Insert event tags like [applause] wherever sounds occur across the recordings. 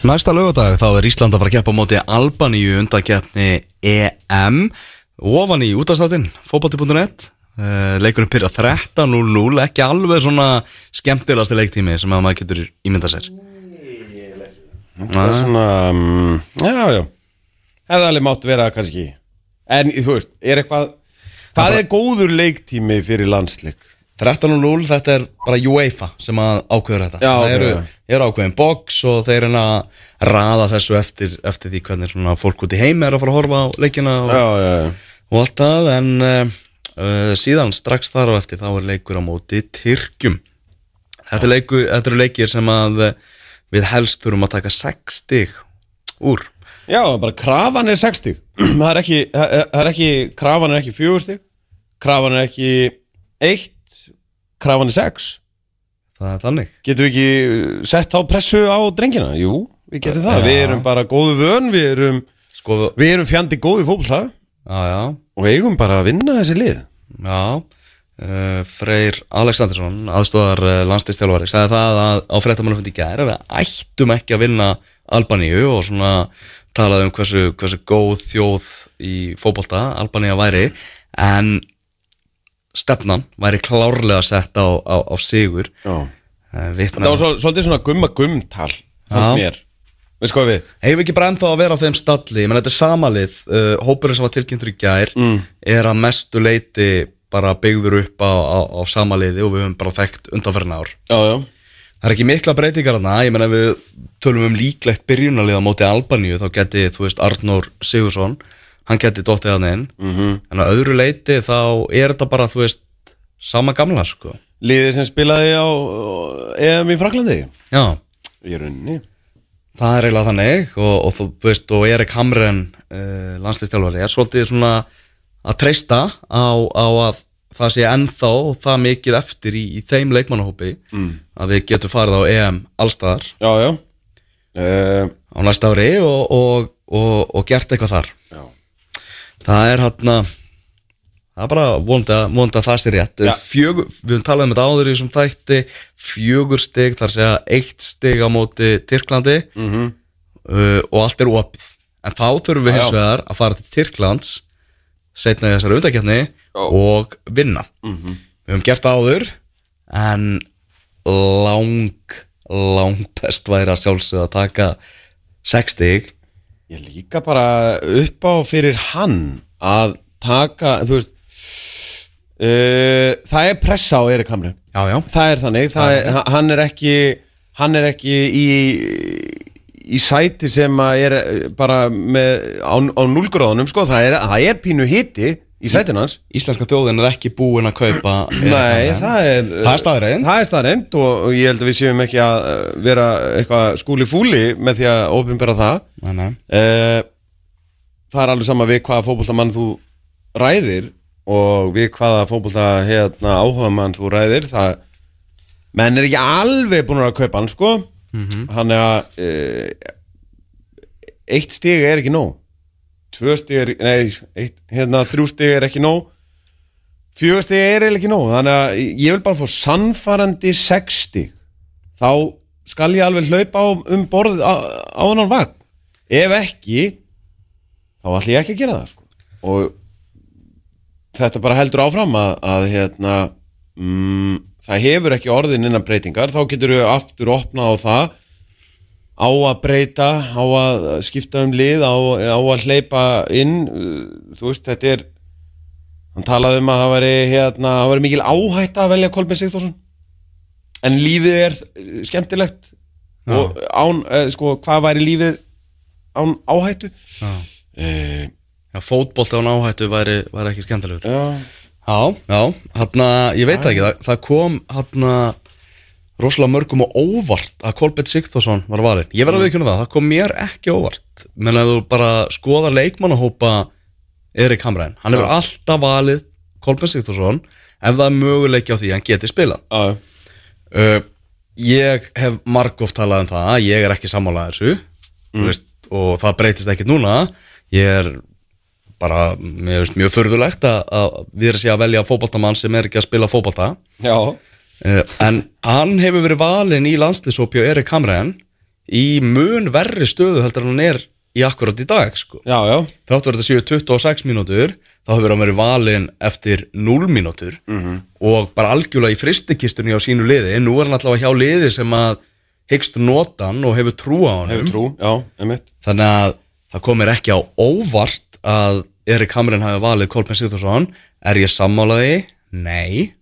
Næsta lögadag þá er Ísland að fara að keppa móti Albaníu undankeppni EM ofan í útastættin fótbolti.net uh, leikurinn byrja 13.00 ekki alveg svona skemmtilegasti leiktími sem að maður getur ímyndað sér. Það er svona, um, já, já. Hefði alveg mátt vera kannski. En þú veist, er eitthvað Hvað er góður leiktími fyrir landsleik? 13.00 þetta er bara UEFA sem ákveður þetta. Já, það eru, já. eru ákveðin box og þeir eru að raða þessu eftir, eftir því hvernig svona fólk út í heimi er að fara að horfa á leikina og, Já, já, og allt það en uh, síðan strax þar á eftir þá er leikur á móti Tyrkjum. Þetta, leiku, þetta eru leikir sem að uh, við helst þurfum að taka 6 stig úr. Já, bara krafan er 60 [clears throat] Það er ekki, það er- ekki Krafan er ekki 4 stig. Krafan er ekki 1 Krafan er 6 það er þannig. Getum við ekki sett á pressu á drengina? Jú, við getum það. Við erum bara góðu vön Við erum, sko, við erum fjandi góði fótbolta. Já já. Og eigum bara að vinna þessi lið. Já, uh, Freyr Alexandersson, aðstóðar uh, landslistjálfari, sagði það að á fréttamannafundi í gæri að við ættum ekki að vinna Albaníu og svona talaði um hversu, hversu góð þjóð í fótbolta Albaníu væri. En stefnan væri klárlega sett á, á, á sigur. Uh, vitna, Það var svo, svolítið svona gumma gummtal Fannst mér? Hefur ekki bara ennþá að vera á þeim stalli? Menn þetta er samalið, uh, hópurinn sem var tilkynntur í gær Mm. er að mestu leiti bara byggður upp á, á, samaliði og við höfum bara þekkt undanferna ár. Já, já. Það er ekki mikla breytingar hana, ég menna við tölum um líklegt byrjunalið á móti Albaníu. Þá geti, þú veist, Arnór Sigursson hann geti dottið hann inn Mhm. -hmm. en á öðru leiti þá er þetta bara, þú veist, sama gamla sko. Liðið sem spilaði á EM í Fraklandi Já, Í rauninni það er eiginlega þannig og, og þú veist, og Erik Hamren uh, landslistjálfari er svolítið svona að treysta á, á að það sé ennþá það mikið eftir í, í þeim leikmannahópi mm. að við getum farið á EM allstaðar uh, á næsta ári og, og, og, gert eitthvað þar það er hann það er bara vonandi að, vonandi að það sé rétt. Fjögur, við höfum talað um þetta áður í þessum þætti fjögur stig, þar segja eitt stig á móti Tyrklandi. Mhm. uh, og allt er opið. En þá þurfum við hins vegar að fara til Tyrklands setna í þessari undakjarni og vinna. Mhm. við höfum gert áður en lang lang best væri að sjálfsögða að taka sex stig Ég líka bara upp á fyrir hann að taka, þú veist uh, það er pressa á Erik Hamri. Já, já, það er þannig, það er, hann er ekki hann er ekki í í sæti sem að er bara með, á, á núlgróðunum sko, það er, það er pínu hiti í sætin hans? Íslenska þjóðin er ekki búin að kaupa Nei, það er Það er staðreynd. Það er staðreind og, ég held að við séum ekki að uh, vera eitthvað skúli fúli með því að ópenbera það. Nei, nei. Eh, Það er alveg sama við hvaða fótboltamann þú ræðir og við hvaða fótbolta hérna, áhuga mann þú ræðir. Það menn er ekki alveg búin að kaupa hann sko. Hann er að e, eitt stig er ekki nóg tvö stig er, nei, eitt, hérna, þrjú stig er ekki nóg. Fjögur stig er ekki nóg þannig að ég vil bara fá sannfarandi sex stig. Þá skal ég alveg hlaupa á, um borð á, hann vagn. Ef ekki þá ætlum ég ekki að gera það sko. og þetta bara heldur áfram að, að hérna, mm, það hefur ekki orðin innan breytingar, þá getur við aftur opnað á það á að breyta, á að skipta um lið, á, á að hleypa inn, uh, þú veist, þetta er hann talaði um að það væri hérna, það væri mikil áhætta að velja Kolbein Sigþórsson. En lífið er uh, skemmtilegt. Og án, uh, sko, hvað væri lífið án áhættu? Já. uh, Já, fótbolti á náhættu væri, væri ekki skemmtilegur. Já. Já, já, hann ég veit ekki það, það kom hann rosalega mörgum og óvart að Kolbett Sigþórsson var valinn. Ég verði að viðkynna það, það kom mér ekki óvart. Menn að þú bara skoða leikmannahópa Erik Hamræn hann hefur alltaf valið Kolbett Sigþórsson ef það er möguleiki á því að hann geti spilað. Já, uh, Ég hef margóft talað um það ég er ekki sammálað þessu mm. veist, og það breytist ekkert núna. Ég er bara finnst mjög förðulegt að, að við erum sér að velja fótboltamann sem er ekki að spila fótbolta. Já, en hann hefur verið valinn í landslýsópi og Erik Hamræn í mun verri stöðu heldur en hann er í akkurat í dag sko. Já, já, þrátt verið þetta séu 26 mínútur þá hefur hann verið valinn eftir 0 mínútur -hmm. og bara algjörlega í fristikistunni á sínu liði nú er hann allavega hjá liði sem að hyggst nota hann og hefur trú á hann hefur trú, já, einmitt þannig að það komir ekki á óvart að Erik Hamrin hafi valið Kolbjörn Sigþórsson er ég sammálaði? Nei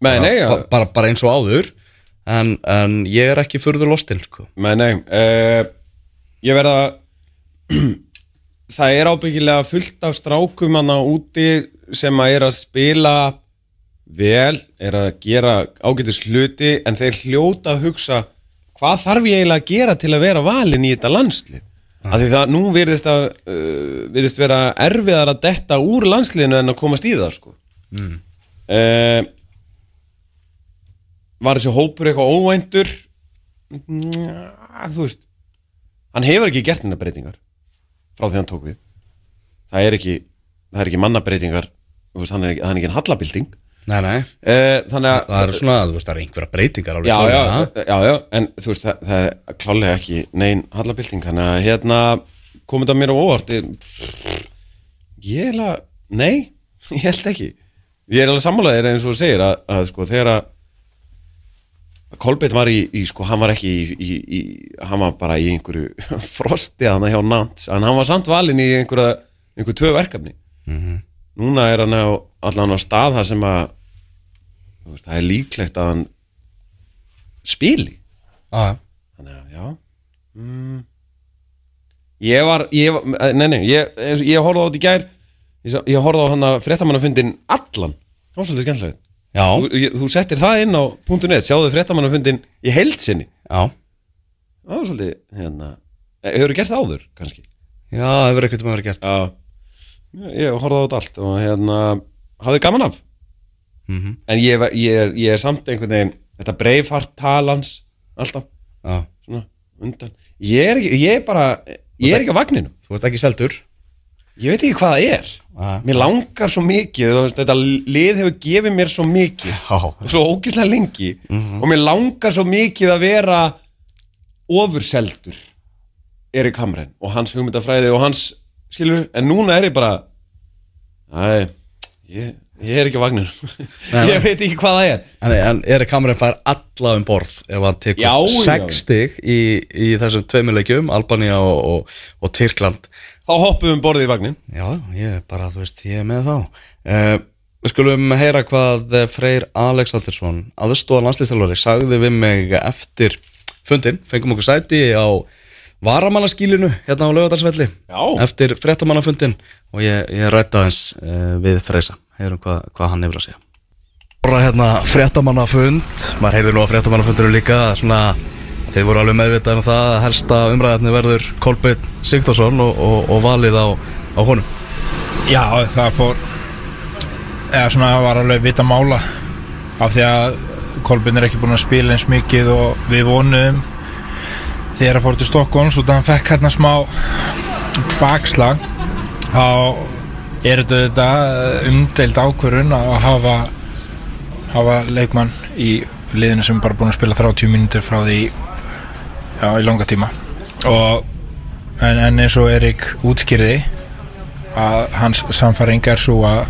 Nei, nei, já, bara, bara, bara eins og áður en, en ég er ekki furður lostinn sko. nei, nei uh, Ég verða [clears throat] Það er ábyggilega fullt af strákum hana úti sem að er að spila vel, er að gera ágætis hluti en þeir hljóta að hugsa hvað þarf ég eiginlega að gera til að vera valin í þetta landslið af því það nú virðist, að, uh, virðist vera erfiðar að detta úr landsliðinu en að komast í það sko. mm. Var þessi hópur eitthvað óvæntur? Njá, þú veist hann hefur ekki gert hennar breytingar frá því hann tók við. Það er ekki, það er ekki mannabreitingar veist, hann er ekki, er ekki hallabilding Nei, nei, uh, þannig að það er svona, veist, það er einhverja breytingar já, já, já, já, en þú veist, það, það er klálega ekki neinn hallabilding, þannig að hérna komið það mér á óvart? Ég, er alveg, nei [laughs] ég held ekki, ég er alveg sammálaðir eins og segir að, að sko þegar að Kolbeitt var í, í, sko, hann var ekki í, í, í hann var bara í einhverju [laughs] frosti að hann hjá Nants, en hann var samt valinn í einhverja, einhverju tvö verkefni. Núna er hann á allan á stað þar sem að veist, það er líklegt að hann spili. Já. þannig að já. Mm, ég var, ég var eh, nei, nei, ég, ég horfði á þetta í gær. Ég, ég horfði á hann að fréttamannafundin allan, það var svolítið skemmtilegt þú, þú settir það inn á .net, sjáðu fréttamannafundin í heild sinni. Já. það var svolítið, hérna hefur gert það áður, kannski? Já, það hefur eitthvað með verið gert. Já, ég horfði á þetta allt og hérna, hafði gaman af. Mm en ég, ég, er, ég er samt einhvern veginn þetta breifhart talans alltaf, Já, svona, undan. Ég er, ekki, ég er bara, ég er ekki á vagninu þú ert ekki seldur ég veit ekki hvað það er. Já. mér langar svo mikið veist, þetta lið hefur gefið mér svo mikið Já, svo ógislega lengi og mér langar svo mikið að vera ofurseldur Erik Hamren og hans hugmyndafræði og hans, skilur, en núna er ég bara æ, ég, ég er ekki Nei, ég veit ekki hvað það er. En, en Erik Hamren fær alla um borð ef hann tekur Já, já. 6 stig í, í þessum tveimilegjum Albania og, og, og Tyrkland. Þá hoppum við um borðið í vagnin. Já, ég er bara, þú veist, ég er með þá. Uh, Við skulum heyra hvað eh, Freyr Alexandersson aðstóðan landslýstalvari sagði við mig eftir fundin, fengum okkur sæti á varamannaskílinu hérna á lögadalsvelli Já. eftir frettamannafundin og ég, ég rætta hans uh, við Freysa, heyrum hvað, hvað hann hefur að segja. Bara hérna frettamannafund maður heyrði nú að frettamannafundinu líka svona Þeir voru alveg meðvitað um það að helsta umræðarni verður Kolbeitt Sigþórsson og, og, og valið á, á honum. Já, það fór eða svona var alveg vita mála af því að Kolbin er ekki búin að spila eins mikið og við vonuðum þegar að fór til Stokkons og þannig fekk hérna smá bakslag þá er þetta umdeild ákvörun að hafa hafa leikmann í liðinu sem er bara búin að spila 30 mínútur frá því já, í langa tíma. Og en, en eins og Erik útskýrði að hans samfæring er svo að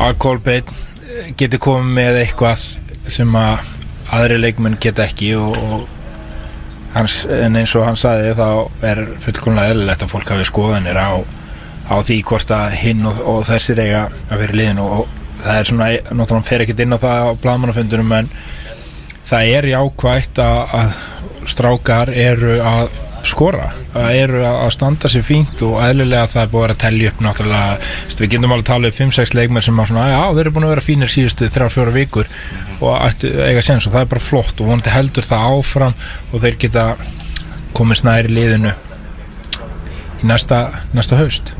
að Kolbeinn geti komið með eitthvað sem að aðri leikmenn geta ekki og, og hans, en eins og hann sagði þá er fullkomlega eðlilegt að fólk hafi skoðanir á, á því hvort að hinn og, og þessir eiga að vera í liðinu. Og, og það er svona, náttúrulega fer ekkert inn á það á blaðmannafundunum en það er jákvægt að, að strákar eru að skora, eru að standa sér fínt og eðlilega það er búið að vera að tellja upp náttúrulega, við getum alveg að tala um 5-6 leikmenn sem að svona, já þeir eru búin að vera fínir síðustu 3-4 vikur og eiga séns og það er bara flott og vonandi heldur það áfram og þeir geta komið snæri liðinu í næsta, næsta haust.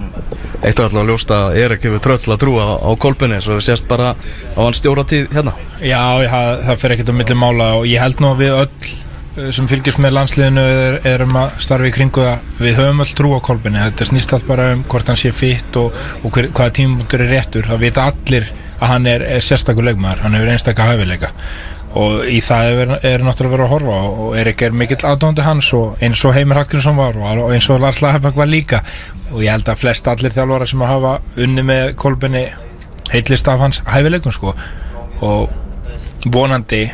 Eitt er alltaf að ljósta að Erik hefur tröll að trúa á Kolbinni svo við sést bara á hans stjóratíð hérna. Já, já það fer ekkert á milli mála og ég held nú að við öll sem fylgjast með landsliðinu er, erum að starfa í kringu það við höfum öll trú á Kolbinni þetta snýst allt bara um hvort hann sé fitt og, og hver, hvaða tímutur er réttur. Það vita allir að hann er, er sérstakur leikmaður. Hann hefur einstakka hafileika og í það er, er náttúrulega verið að horfa og, er mikill aðdóndi hans og eins og Heimir Hallgrímsson var og, eins og Lars Lahebæk var líka. Og ég held að flest allir þjálfara sem að hafa unni með kolbinni heitlist af hans hæfileikum sko. Og vonandi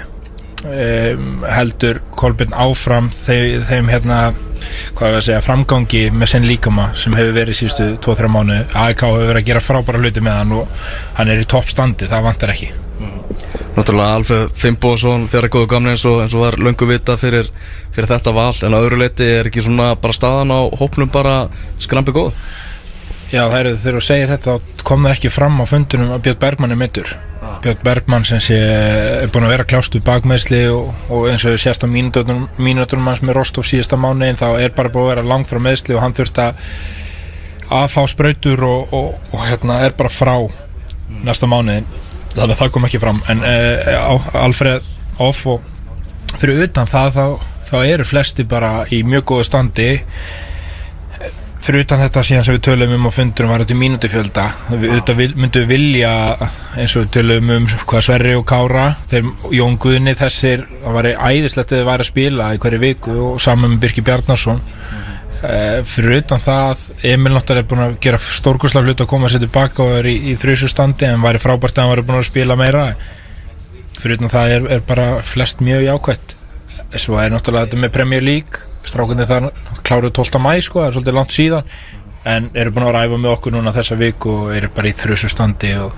um, heldur Kolbjörn áfram þeim, þeim hérna hvað er að segja, framgangi með sinn líkama sem hefur verið síðustu 2-3 mánu AEK hefur verið að gera frábæra hluti með hann og hann er í toppstandi, það vantar ekki. Náttúrulega Alfred Fimboðsson fyrir að góðu gamni eins og, eins og var löngu vita fyrir, fyrir þetta val en að öðru leiti er ekki svona bara staðan á hópnum bara skrampi góð? Já, það eru þegar þú segir þetta þá kom það ekki fram á fundunum að Björn Bergmann er mittur Björn Bergmann sem sé er búin að vera klástu bakmeðsli og, og eins og sérst á mínutunum, hans með Rostov síðasta mánu þá er bara búin að vera langt frá meðsli og hann þurft að að fá sprautur og, og, og hérna er bara frá næsta mánuðin þannig að það kom ekki fram. En uh, Alfred Off og fyrir utan það þá, þá eru flesti bara í mjög góðu standi fyrir utan þetta síðan sem við tölum um á fundurum var þetta mínútufjölda. Við auðvitað vil, myndum vilja eins og við tölum um hvað Sverri og Kára þeir Jón Guðni þessir það var æðislegt að þið væri að spila í hverju viku og saman með Birki Bjarnarsson uh, fyrir utan það Emil náttúrulega er búin að gera stórkurslega hlut að koma að setja baka og er í, í þrjusu standi en væri frábært að hann væri búin að spila meira. Fyrir utan það er, er bara flest mjög jákvætt. Svo er náttúrulega þetta með Premier League strákunni þar kláruð 12. mæ sko, það er svolítið langt síðan. En eru búin að ræfa með okkur núna þessa viku og eru bara í þrjusu standi og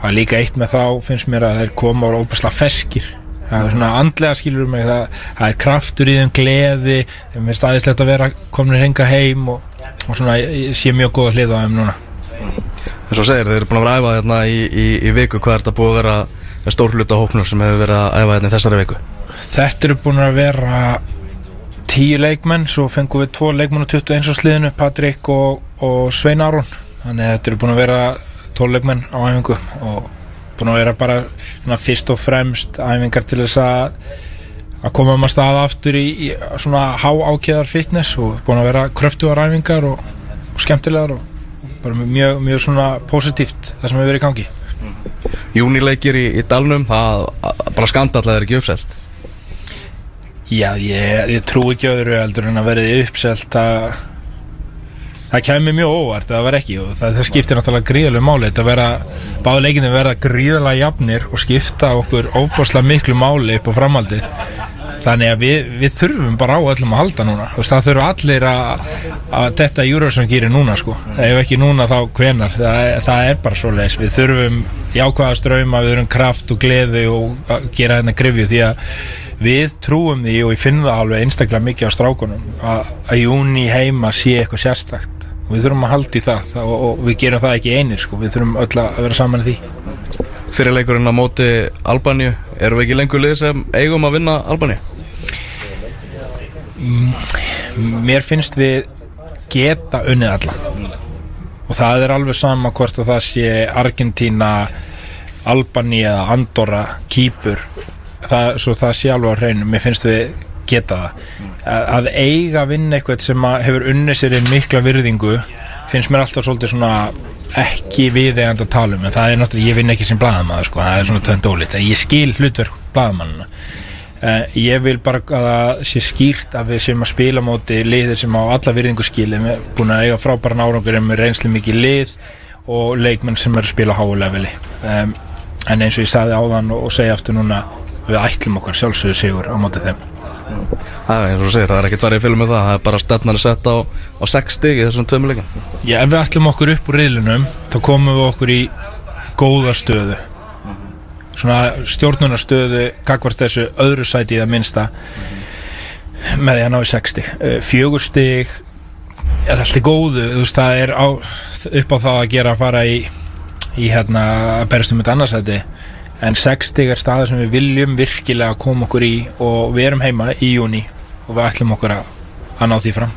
það er líka eitt með þá finnst mér að þeir koma og óbærslega feskir það er svona andlega skilur mig það, það er kraftur í þeim gleði þeim er staðislegt að vera komin henga heim og, og svona ég sé mjög góða hlið á þeim núna. Eins og segir þeir eru búin að ræfa hérna í, í, í viku hvað er þetta búið að vera stór hluta hópnur sem hefur verið að æfa hérna í þessari viku? Þetta eru búin að vera tíu leikmenn, svo fengum við tvo leikmenn á 21. sliðinu, Patrik og, og Svein Aron þannig að þetta eru búin að vera tvo leikmenn á æfingu og búin að vera bara svona, fyrst og fremst æfingar til þess að að koma um að staða aftur í, í svona há ákjöðar fitness og búin að vera kröftuðar æfingar og, og skemmtilegar og bara mjög, mjög svona positíft það sem hefur verið í gangi Júnileikir í, í Dalnum það bara skandall að það er ekki uppselt Já, ég, ég trú ekki öðru heldur en að verði uppselt að það kemur mjög óvart að það verði ekki og það, það skiptir náttúrulega gríðalega máli. Þetta vera, báðu leikinu verða gríðalega jafnir og skipta okkur óbáslega miklu máli upp á framaldi þannig að við, við þurfum bara á öllum að halda núna. Það þurfum allir að, að þetta Júrasson gerir núna sko. Ef ekki núna þá hvenar, það, það er bara svo leis við þurfum jákvæða ströyma við þurfum kraft og gleði og að gera þetta grifju því að við trúum því og ég finn það alveg einstaklega mikið á strákunum að, júni heima sé eitthvað sérstakt. Og við þurfum að halda í það og, og við gerum það ekki einir sko, við þurfum öll að vera saman í því. Fyrirleikurinn á móti Albaníu erum við ekki lengur lið sem eigum að vinna Albaníu? Mér finnst við geta unnið alla. Og það er alveg sama hvort að það sé Argentína Albaníu eða Andorra Kýpur það, svo það sé alveg á hreinu mér finnst við geta það. Að, eiga að vinna eitthvað sem hefur unnið sér í mikla virðingu finnst mér alltaf svolítið svona ekki viðegand að tala um en það er náttúrulega, ég vinn ekki sem blaðamaður sko, það er svona tvönd ólít, en ég skil hlutverk blaðamannina uh, ég vil bara að það sé skýrt að við sem að spila móti liðir sem á alla virðingu skili, við erum búin að eiga frábæran árangur með reynsli mikið lið og leikmenn sem eru að spila háuleveli um, en eins og ég sagði áðan og segja aftur núna við ætlum okkar sjálfsögur sigur á mótið þeim. Það er eins og segir, það er ekkert varðið fylgum með það það er bara stefnar að setja á, á 6 stig í þessum tveimu leikum Já, ef við ætlum okkur upp úr riðlunum þá komum við okkur í góða stöðu. Svona stjórnunarstöðu kakvart þessu öðru sæti í það minnsta með því að ná í 6 stig. Fjögur stig er alltaf góðu, þú veist, það er á, upp á það að gera að fara í í hérna að berast um þetta annarsæti en 60 er staður sem við viljum virkilega koma okkur í og við erum heima í júni og við ætlum okkur að, að ná því fram